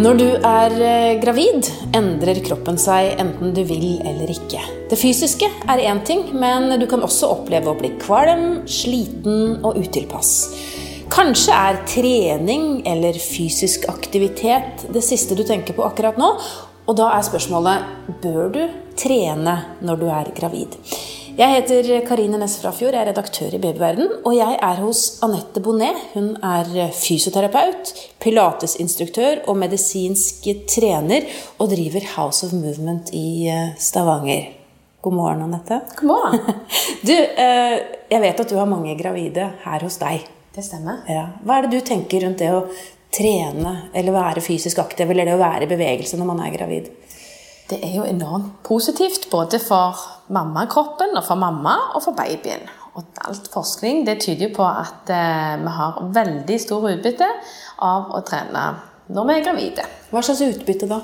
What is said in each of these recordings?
Når du er eh, gravid, endrer kroppen seg enten du vil eller ikke. Det fysiske er én ting, men du kan også oppleve å bli kvalm, sliten og utilpass. Kanskje er trening eller fysisk aktivitet det siste du tenker på akkurat nå. Og da er spørsmålet bør du trene når du er gravid. Jeg heter Karine Næss Frafjord, jeg er redaktør i Babyverden. Og jeg er hos Anette Bonnet. Hun er fysioterapeut, pilatesinstruktør og medisinsk trener, og driver House of Movement i eh, Stavanger. God morgen, Anette. God morgen. Du, eh, jeg vet at du har mange gravide her hos deg. Det stemmer. Ja. Hva er det du tenker rundt det å trene eller være fysisk aktiv, eller det å være i bevegelse når man er gravid? Det er jo enormt positivt både for mammakroppen og for mamma og for babyen. Og alt forskning det tyder på at eh, vi har veldig stor utbytte av å trene når vi er gravide. Hva slags utbytte da?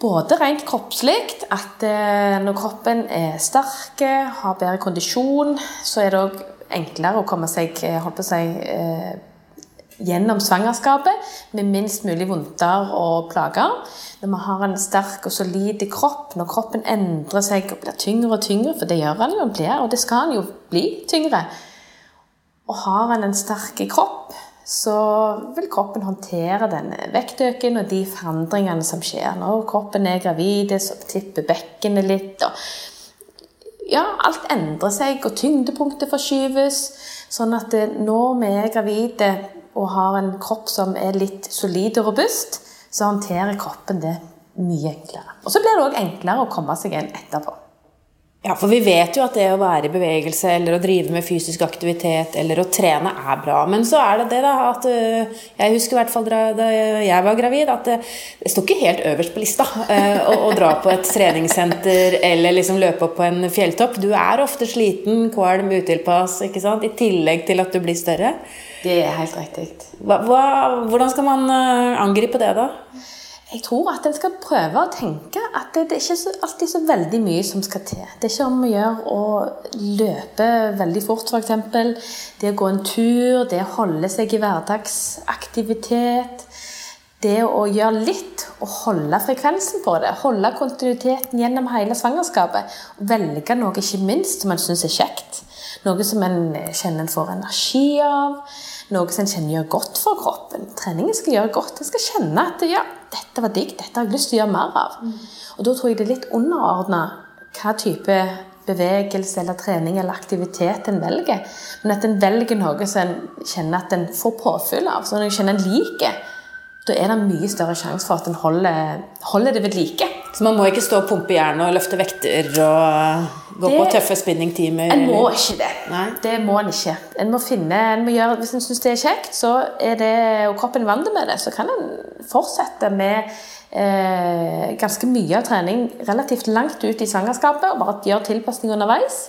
Både rent kroppslig, at eh, når kroppen er sterk, har bedre kondisjon, så er det òg enklere å komme seg eh, holdt på å si, eh, gjennom svangerskapet med minst mulig vondter og plager. Når vi har en sterk og solid kropp, når kroppen endrer seg og blir tyngre og tyngre, for det gjør den jo, blir, og det skal den jo bli tyngre Og har en en sterk kropp, så vil kroppen håndtere denne vektøken og de forandringene som skjer. Når kroppen er gravid, så tipper bekkenet litt. og ja, alt endrer seg, og tyngdepunktet forskyves. Sånn at når vi er gravide og har en kropp som er litt solid og robust, så håndterer kroppen det mye enklere. Og så blir det òg enklere å komme seg igjen etterpå. Ja, for vi vet jo at det å være i bevegelse eller å drive med fysisk aktivitet eller å trene er bra. Men så er det det da at øh, Jeg husker i hvert fall da jeg var gravid, at det, det sto ikke helt øverst på lista uh, å, å, dra på et treningssenter eller liksom løpe opp på en fjelltopp. Du er ofte sliten, kvalm, utilpass, ikke sant? i tillegg til at du blir større. Det er helt riktig. Hva, hva, hvordan skal man angripe det, da? Jeg tror at en skal prøve å tenke at det, det er ikke så, alltid så veldig mye som skal til. Det er ikke om å gjøre å løpe veldig fort, f.eks. Det å gå en tur, det å holde seg i hverdagsaktivitet. Det å gjøre litt og holde frekvensen på det. Holde kontinuiteten gjennom hele svangerskapet. Velge noe ikke minst som en syns er kjekt. Noe som en kjenner en får energi av. Noe som en kjenner gjør godt for kroppen. Treningen skal gjøre godt. En skal kjenne at ja, dette var digg, dette har jeg lyst til å gjøre mer av. Mm. Og da tror jeg det er litt underordna hva type bevegelse eller trening eller aktivitet en velger. Men at en velger noe som en kjenner at en får påfyll av, som en kjenner en liker. Da er det mye større sjanse for at en holder, holder det ved like. Så man må ikke stå og pumpe jern og løfte vekter og gå det, på tøffe spinningtimer? En må ikke det. Nei? Det må en ikke. En må finne, en må gjøre, Hvis en syns det er kjekt, så er det, og kroppen er vant med det, så kan en fortsette med eh, ganske mye av trening relativt langt ut i svangerskapet og bare gjøre tilpasning underveis.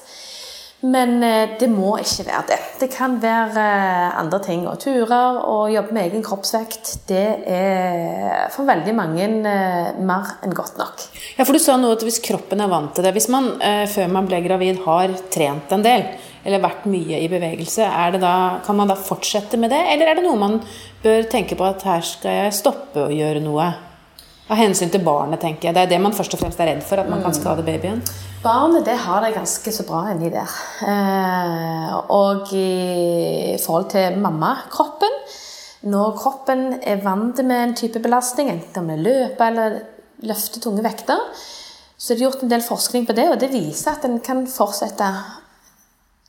Men eh, det må ikke være det. Det kan være eh, andre ting. Og turer og jobbe med egen kroppsvekt, det er for veldig mange eh, mer enn godt nok. Ja, for du sa noe at hvis kroppen er vant til det Hvis man før man ble gravid har trent en del, eller vært mye i bevegelse, da, kan man da fortsette med det? Eller er det noe man bør tenke på at her skal jeg stoppe å gjøre noe? Av hensyn til barnet, tenker jeg. Det er det man først og fremst er redd for, at man kan skade babyen. Barnet det har det ganske så bra inni der. Eh, og i forhold til mammakroppen Når kroppen er vant med en type belastning, enten om det løper eller løfter tunge vekter, så er det gjort en del forskning på det, og det viser at en kan fortsette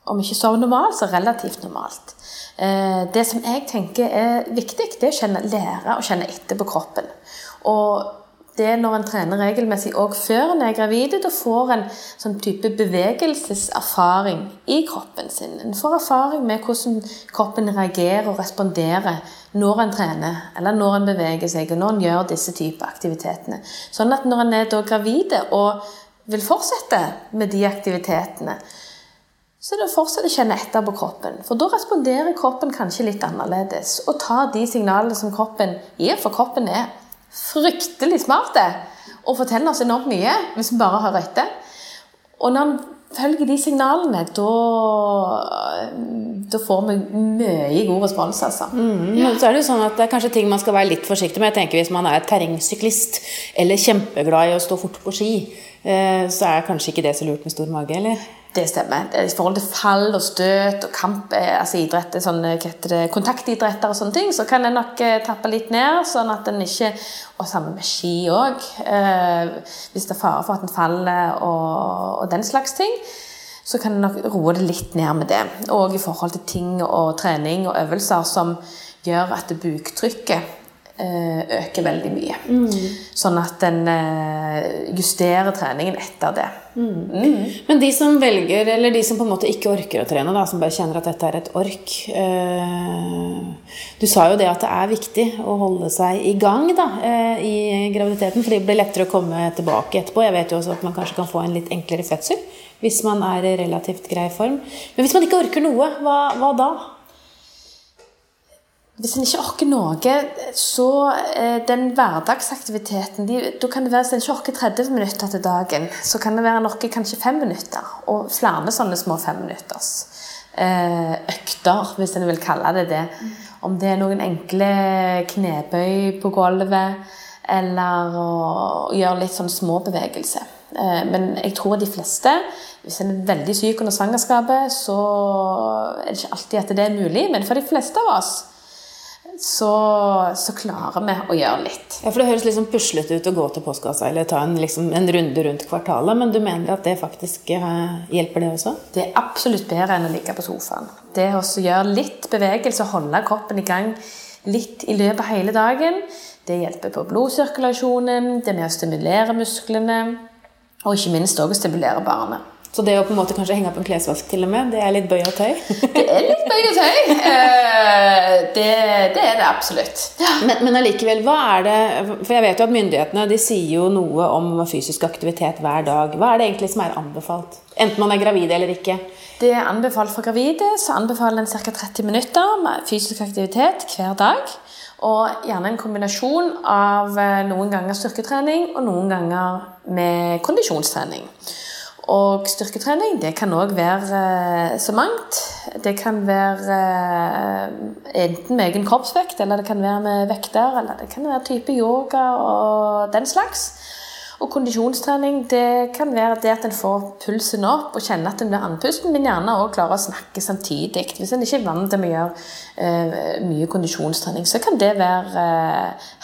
om ikke så normalt, så relativt normalt. Eh, det som jeg tenker er viktig, det er å lære å kjenne etter på kroppen. Og det når en trener regelmessig òg før en er gravid, da får en sånn type bevegelseserfaring i kroppen sin. En får erfaring med hvordan kroppen reagerer og responderer når en trener, eller når en beveger seg, og når en gjør disse typer aktivitetene. Sånn at når en er da gravide og vil fortsette med de aktivitetene, så er det å fortsette å kjenne etter på kroppen. For da responderer kroppen kanskje litt annerledes, og tar de signalene som kroppen gir, for kroppen er fryktelig smarte og forteller oss enormt mye hvis vi bare hører etter. Og når han følger de signalene, da, får vi mye god respons, altså. Mm, men så er det jo sånn at det er kanskje ting man skal være litt forsiktig med. Jeg tenker Hvis man er terrengsyklist eller kjempeglad i å stå fort på ski, eh, så er kanskje ikke det så lurt med stor mage, eller? Det stemmer. I forhold til fall og støt og kamp, eh, altså idrett, sånne, kontaktidretter og sånne ting, så kan en nok eh, tappe litt ned, sånn at en ikke Og sammen med ski òg. Eh, hvis det er fare for at en faller og, og den slags ting, så kan en nok roe det litt ned med det. Og i forhold til ting og trening og øvelser som gjør at buktrykket øker veldig mye. Mm. Sånn at en eh, justerer treningen etter det. Mm. Mm. Men de som velger, eller de som på en måte ikke orker å trene, da, som bare kjenner at dette er et ork eh, Du sa jo det at det er viktig å holde seg i gang da, eh, i graviditeten, for det blir lettere å komme tilbake etterpå. Jeg vet jo også at man kanskje kan få en litt enklere fødsel hvis man er i relativt grei form. Men hvis man ikke orker noe, hva, hva da? Hvis en ikke orker noe, så eh, den hverdagsaktiviteten de, Da kan det være at en ikke orker 30 minutter til dagen, så kan det være noe kanskje fem minutter. Og flere sånne små femminutters eh, økter, hvis en vil kalle det det. Om det er noen enkle knebøy på gulvet, eller å gjøre litt sånn små bevegelser. Eh, men jeg tror de fleste, hvis en er veldig syk under svangerskapet, så er det ikke alltid at det er mulig. Men for de fleste av oss så, så, klarer vi å gjøre litt. Ja, for Det høres liksom puslete ut å gå til postkassa eller ta en, liksom, en, runde rundt kvartalet, men du mener at det faktisk uh, hjelper, det også? Det er absolutt bedre enn å ligge på sofaen. Det å gjøre litt bevegelse, holde kroppen i gang litt i løpet av hele dagen, det hjelper på blodsirkulasjonen, det er med å stimulere musklene, og ikke minst også stimulere barnet. Så det å på en måte kanskje henge opp en klesvask til og med, det er litt bøy og tøy? det er litt bøy og tøy. Eh, det, det, er det absolutt. Ja. Men, men allikevel, hva er det For jeg vet jo at myndighetene de sier jo noe om fysisk aktivitet hver dag. Hva er det egentlig som er anbefalt? Enten man er gravid eller ikke? Det er anbefalt for gravide, så anbefaler en ca. 30 minutter med fysisk aktivitet hver dag. Og gjerne en kombinasjon av eh, noen ganger styrketrening og noen ganger med kondisjonstrening. Og styrketrening det kan òg være eh, så mangt. Det kan være eh, enten med egen kroppsvekt, eller det kan være med vekter, eller det kan være type yoga og den slags. Og kondisjonstrening det kan være det at en får pulsen opp og kjenner at en blir andpusten, men gjerne òg klarer å snakke samtidig. Hvis en ikke er vant til å gjøre uh, mye kondisjonstrening, så kan det være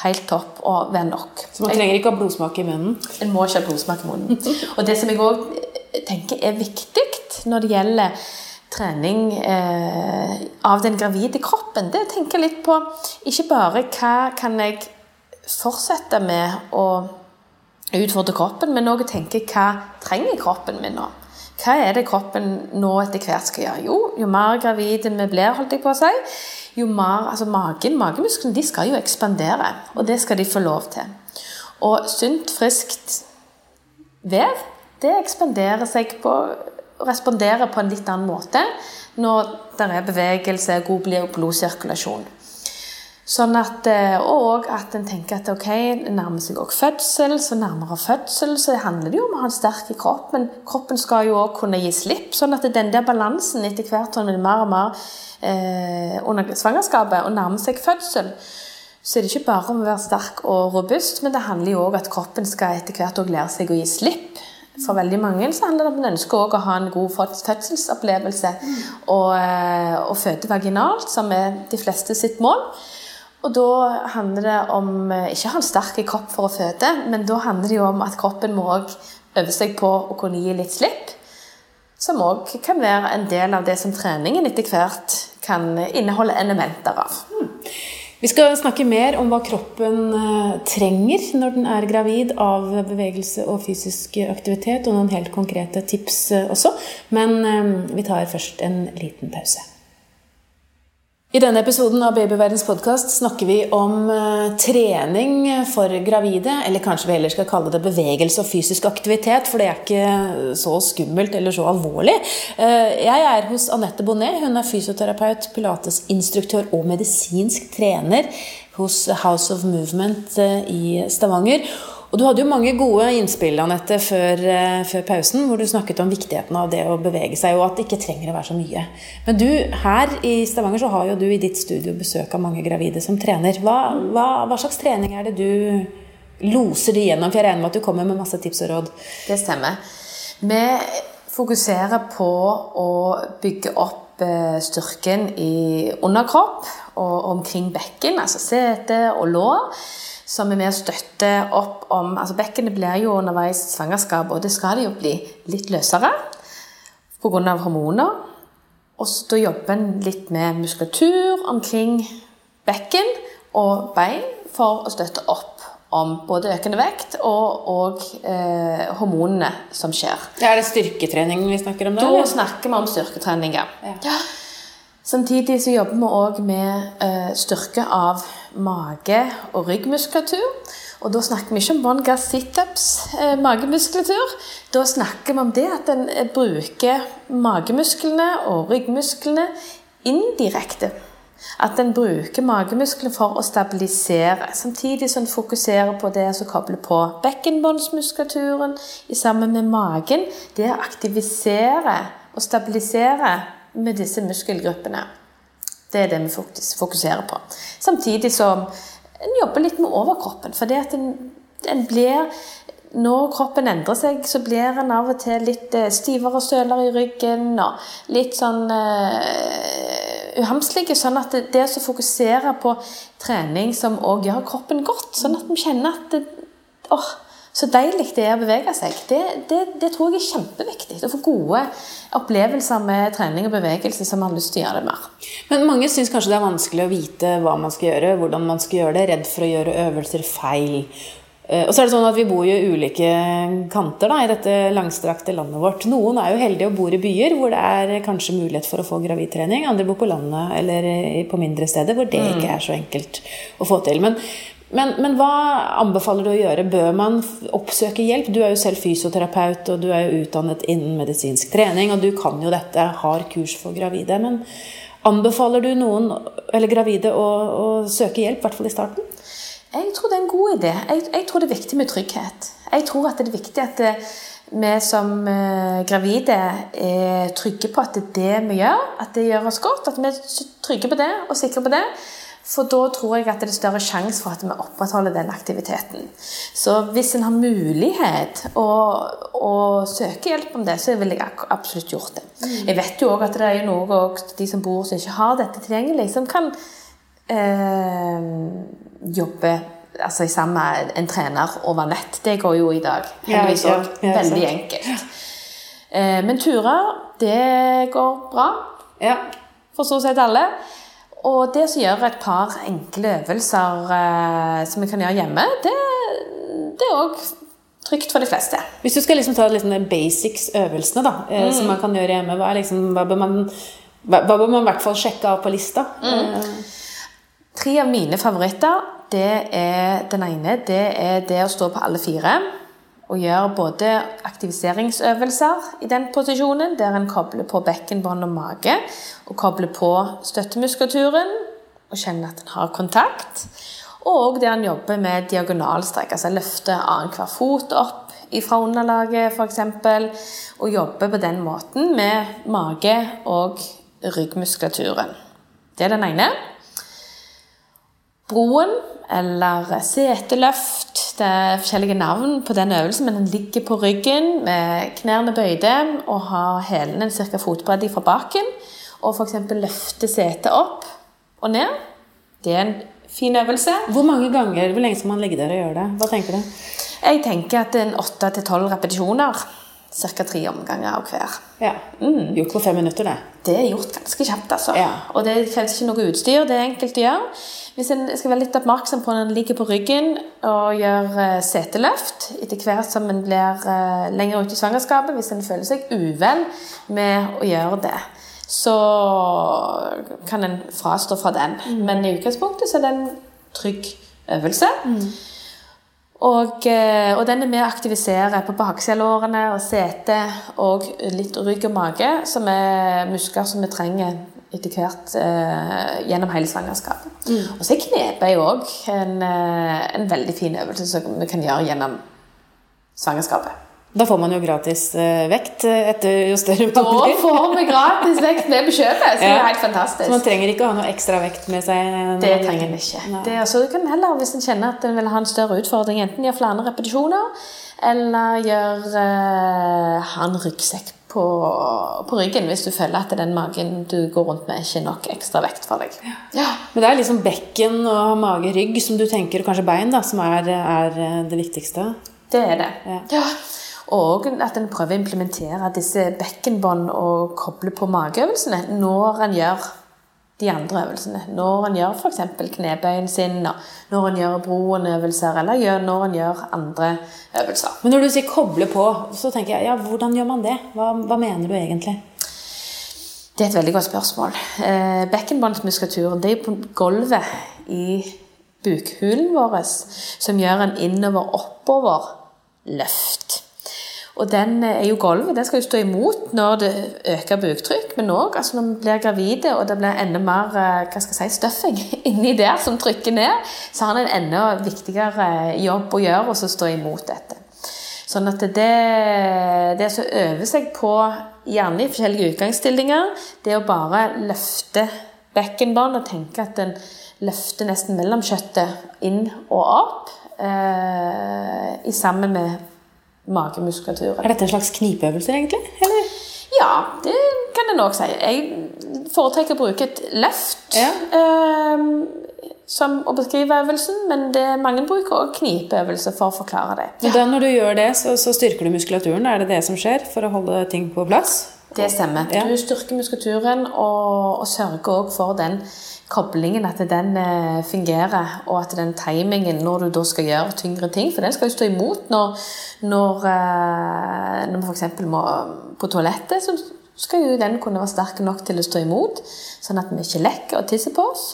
helt topp og være nok. Så man trenger ikke ha blodsmak i munnen? En må ikke ha blodsmak i munnen. og det som jeg òg tenker er viktig når det gjelder trening eh, av den gravide kroppen, det tenker tenke litt på ikke bare hva kan jeg fortsette med å utfordre kroppen, men òg tenke hva trenger kroppen min nå? Hva er det kroppen nå etter hvert skal gjøre? Jo, jo mer gravide vi blir, holdt jeg på å si, jo mer altså magen, magemusklene, de skal jo ekspandere. Og det skal de få lov til. Og sunt, friskt vev det ekspanderer seg på responderer på en litt annen måte når det er bevegelse, god blodsirkulasjon. Sånn at, eh, og at en tenker at ok, nærmer seg også fødsel, så nærmere fødsel så handler det jo om å ha en sterk kropp, men kroppen skal jo òg kunne gi slipp. Sånn at den der balansen etter hvert det mer og mer eh, under svangerskapet og nærmer seg fødsel, så er det ikke bare om å være sterk og robust, men det handler jo òg at kroppen skal etter hvert òg lære seg å gi slipp for veldig mange så handler det om at man ønsker å ha en god fødselsopplevelse mm. og, eh, og, føde vaginalt, som er de fleste sitt mål. Og da handler det om eh, ikke å ha en sterk kropp for å føde, men da handler det jo om at kroppen må øve seg på å kunne gi litt slipp. Som òg kan være en del av det som treningen etter hvert kan inneholde elementer av. Vi skal snakke mer om hva kroppen eh, trenger når den er gravid av bevegelse og fysisk aktivitet, og noen helt konkrete tips eh, også. Men eh, vi tar først en liten pause. I denne episoden av Babyverdens podkast snakker vi om uh, trening for gravide. Eller kanskje vi heller skal kalle det bevegelse og fysisk aktivitet, for det er ikke så skummelt eller så alvorlig. Uh, jeg er hos Anette Bonnet. Hun er fysioterapeut, pilatesinstruktør og medisinsk trener hos House of Movement i Stavanger. Og du hadde jo mange gode innspill Annette, før, eh, før, pausen, hvor du snakket om viktigheten av det å bevege seg, og at det ikke trenger å være så mye. Men du, her i Stavanger så har jo du i ditt studio besøk av mange gravide som trener. Hva, hva, hva slags trening er det du loser de gjennom? For jeg regner med at du kommer med masse tips og råd. Det stemmer. Vi fokuserer på å bygge opp eh, styrken i underkropp og omkring bekken, altså sete og lår, som er med å støtte opp om altså Bekkenet blir jo underveis i svangerskap, og det skal det jo bli litt løsere pga. hormoner. Og så da jobber en litt med muskulatur omkring bekken og bein for å støtte opp om både økende vekt og, og eh, hormonene som skjer. Ja, er det styrketrening vi snakker om da? Da snakker vi om styrketrening, ja. ja. Samtidig så jobber vi òg med eh, styrke av mage- og ryggmuskulatur. Og da snakker vi ikke om one gas situps, eh, magemuskulatur. Da snakker vi om det at en eh, bruker magemusklene og ryggmusklene indirekte at en bruker magemusklene for å stabilisere, samtidig som en fokuserer på det som kobler på bekkenbåndsmuskulaturen sammen med magen. Det å aktivisere og stabilisere med disse muskelgruppene. Det er det vi fokuserer på. Samtidig som en jobber litt med overkroppen. For når kroppen endrer seg, så blir en av og til litt eh, stivere støler i ryggen og litt sånn uh, uhamslige. Sånn at det, det å fokusere på trening som òg gjør kroppen godt, sånn at vi kjenner at det, åh, så deilig det er å bevege seg. Det, det, det, tror jeg er kjempeviktig. Å få gode opplevelser med trening og bevegelse som man har lyst til å gjøre det mer. Men mange syns kanskje det er vanskelig å vite hva man skal gjøre, hvordan man skal gjøre det. Redd for å gjøre øvelser feil. Eh, og så er det sånn at Vi bor jo i ulike kanter da, i dette langstrakte landet vårt. Noen er jo heldige og bor i byer hvor det er kanskje mulighet for å få gravidtrening. Andre bor på landet eller på mindre steder hvor det mm. ikke er så enkelt å få til. Men, men, men, hva anbefaler du å gjøre? Bør man oppsøke hjelp? Du er jo selv fysioterapeut, og du er jo utdannet innen medisinsk trening, og du kan jo dette, har kurs for gravide. Men anbefaler du noen, eller gravide, å, å søke hjelp, i hvert fall i starten? Jeg tror det er en god idé. Jeg, jeg, tror det er viktig med trygghet. Jeg tror at det er viktig at det, vi som uh, gravide er trygge på at det er det vi gjør, at det gjør oss godt. At vi er trygge på det og sikre på det. For da tror jeg at det er større sjanse for at vi opprettholder den aktiviteten. Så hvis en har mulighet å, å søke hjelp om det, så ville jeg absolutt gjort det. Mm. Jeg vet jo òg at det er noe de som bor som ikke har dette tilgjengelig, som kan eh, jobbe altså, sammen med en trener over nett. Det går jo i dag. Heldigvis òg. Ja, ja, Veldig enkelt. Eh, men turer, det går bra. Ja. For så sett alle. Og det å gjøre et par enkle øvelser eh, som vi kan gjøre hjemme, det, det er òg trygt for de fleste. Hvis du skal liksom ta liksom basics-øvelsene da, eh, mm. som man kan gjøre hjemme, hva, liksom, hva, bør man, hva, hva, bør man i hvert fall sjekke av på lista? Mm. Eh. Tre av mine favoritter, det er den ene det er det å stå på alle fire. Og gjør både aktiviseringsøvelser i den posisjonen, der en kobler på bekkenbånd og mage, og kobler på støttemuskulaturen og kjenner at en har kontakt. Og der en jobber med diagonalstrekk, altså løfter annenhver fot opp fra underlaget f.eks. Og jobber på den måten med mage og ryggmuskulaturen. Det er den ene. Broen eller seteløft. Forskjellige navn på den øvelsen, men den ligger på ryggen med knærne bøyde og har hælene ca. fotbredde fra baken. Og f.eks. løfte setet opp og ned. Det er en fin øvelse. Hvor mange ganger, hvor lenge skal man ligge der og gjøre det? Hva tenker du? Jeg tenker at en åtte til tolv repetisjoner. Ca. tre omganger av hver. Ja. Mm. Gjort på fem minutter, det. Det er gjort ganske kjapt, altså. Ja. Og det kreves ikke noe utstyr. Det er enkelt å gjøre. Hvis en skal være litt oppmerksom på når en ligger på ryggen og gjør uh, seteløft etter hvert som en blir uh, lenger ute i svangerskapet, hvis en føler seg uvel med å gjøre det, så kan en frastå fra den. Mm. Men i utgangspunktet så er det en trygg øvelse. Mm. Og, uh, og, den er med å aktivisere på bakselårene og sete og litt rygg og mage, som er muskler som vi trenger etter hvert eh, gjennom hele svangerskapet. Og så er knebøy òg en, eh, en veldig fin øvelse som vi kan gjøre gjennom svangerskapet. Da får man jo gratis eh, vekt eh, etter jo større Da man blir. får vi gratis vekt med på kjøpet, så det er helt fantastisk. Så man trenger ikke å ha noe ekstra vekt med seg? Det trenger man ikke. Ja. Det, er- så du kan heller, hvis en kjenner at en vil ha en større utfordring, enten gjøre flere repetisjoner, eller gjøre, uh, ha en ryggsekk på, på ryggen hvis du føler at den magen du går rundt med, ikke er nok ekstra vekt for deg. Ja. Men det er liksom bekken og mage, rygg som du tenker, og kanskje bein, da, som er, er det viktigste? Det er det. Ja. Og at en prøver å implementere disse bekkenbånd og koble på mageøvelsene når en gjør de andre øvelsene. Når en gjør f.eks. knebøyen sin, når en gjør broen-øvelser, eller når en gjør andre øvelser. Men når du sier koble på, så tenker jeg, ja, hvordan gjør man det? Hva, hva mener du egentlig? Det er et veldig godt spørsmål. Eh, bekkenbåndsmuskulaturen det er på gulvet i bukhulen vår som gjør en innover-oppover-løft. Og den eh, er jo gulvet, den skal jo stå imot når det øker buktrykk, men òg altså når vi blir gravide og det blir enda mer eh, hva skal jeg si, stuffing inni der som trykker ned, så har den en enda viktigere jobb å gjøre og så stå imot dette. Sånn at det, det å øve seg på, gjerne i forskjellige utgangsstillinger, det å bare løfte bekkenbånd og tenke at den løfter nesten mellom kjøttet inn og opp, eh, sammen med magemuskulaturen. Er dette en slags knipeøvelse, egentlig? Eller? Ja, det kan en òg si. Jeg foretrekker å bruke et løft Ja. eh, som å beskrive øvelsen, men det, mange bruker òg knipeøvelse for å forklare det. Men da når du gjør det, så, så styrker du muskulaturen? Er det det som skjer for å holde ting på plass? Det stemmer. Ja. Du styrker muskulaturen og, og sørger også for den koblingen, at den eh, fungerer, og at den timingen når du da skal gjøre tyngre ting, for den skal jo stå imot når, når, eh, når man f.eks. må på toalettet, så skal jo den kunne være sterk nok til å stå imot, sånn at vi ikke lekker og tisser på oss.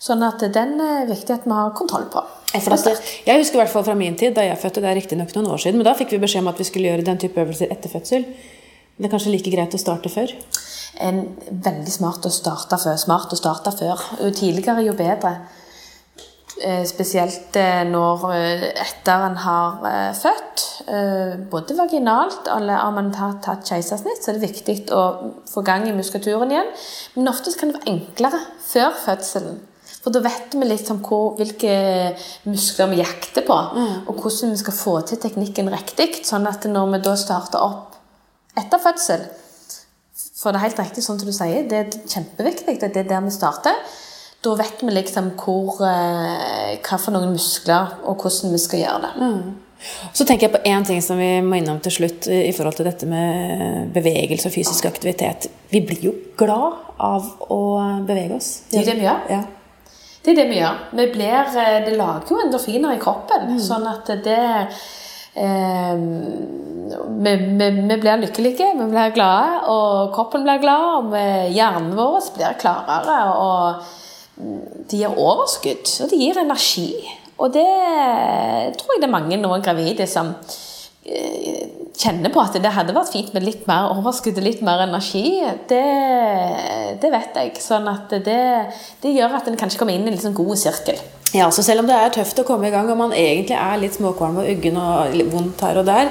Sånn at den er viktig at vi har kontroll på. Jeg husker i hvert fall fra min tid, da jeg fødte, det er riktignok noen år siden, men da fikk vi beskjed om at vi skulle gjøre den type øvelser etter fødsel. Det er kanskje like greit å starte før? en veldig smart å starte før. Smart å starte før. Jo tidligere, jo bedre. Eh, Spesielt eh, når eh, etter en har født, både vaginalt eller om man har tatt keisersnitt, så er det viktig å få gang i muskulaturen igjen. Men ofte kan det være enklere før fødselen. For da vet vi litt om hvor, hvilke muskler vi jakter på, og hvordan vi skal få til teknikken riktig. Sånn at når vi da starter opp etter fødsel, for det er helt riktig sånn som du sier, det er kjempeviktig, det er der vi starter. Da vet vi liksom hvor, eh, hva for noen muskler, og hvordan vi skal gjøre det. Så tenker jeg på én ting som vi må innom til slutt i i forhold til dette med bevegelse og fysisk aktivitet. Vi blir jo glad av å bevege oss. Det er det vi gjør. Ja. Det er det vi gjør. Vi blir, eh, det lager jo endorfiner i kroppen, sånn at det eh, vi, vi, vi blir lykkelige, vi blir glade, og kroppen blir glad, og hjernen vår blir klarere, og de det gir overskudd, og det gir energi. Og det tror jeg det er mange nå gravide som eh, kjenner på at det hadde vært fint med litt mer overskudd og litt mer energi. Det, det vet jeg. Sånn at det, det gjør at en kanskje kommer inn i en sånn god sirkel. Ja, så selv om det er tøft å komme i gang, og man egentlig er litt småkvalm og uggen og vondt her og der,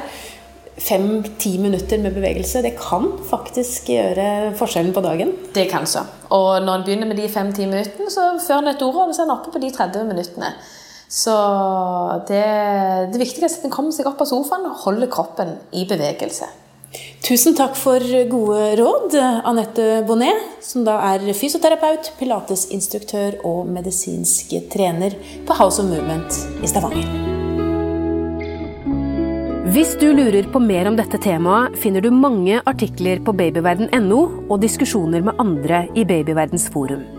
fem-ti minutter med bevegelse, det kan faktisk gjøre forskjellen på dagen. Det kan så. Og når en begynner med de fem-ti minuttene, så før en et ord, så er en oppe på de 30 minuttene. Så det, det viktigste er at en kommer seg opp av sofaen og holder kroppen i bevegelse. Tusen takk for gode råd, Anette Bonnet, som da er fysioterapeut, pilatesinstruktør og medisinsk trener på House of Movement i Stavanger. Hvis du lurer på mer om dette temaet, finner du mange artikler på babyverden.no og diskusjoner med andre i Babyverdens forum.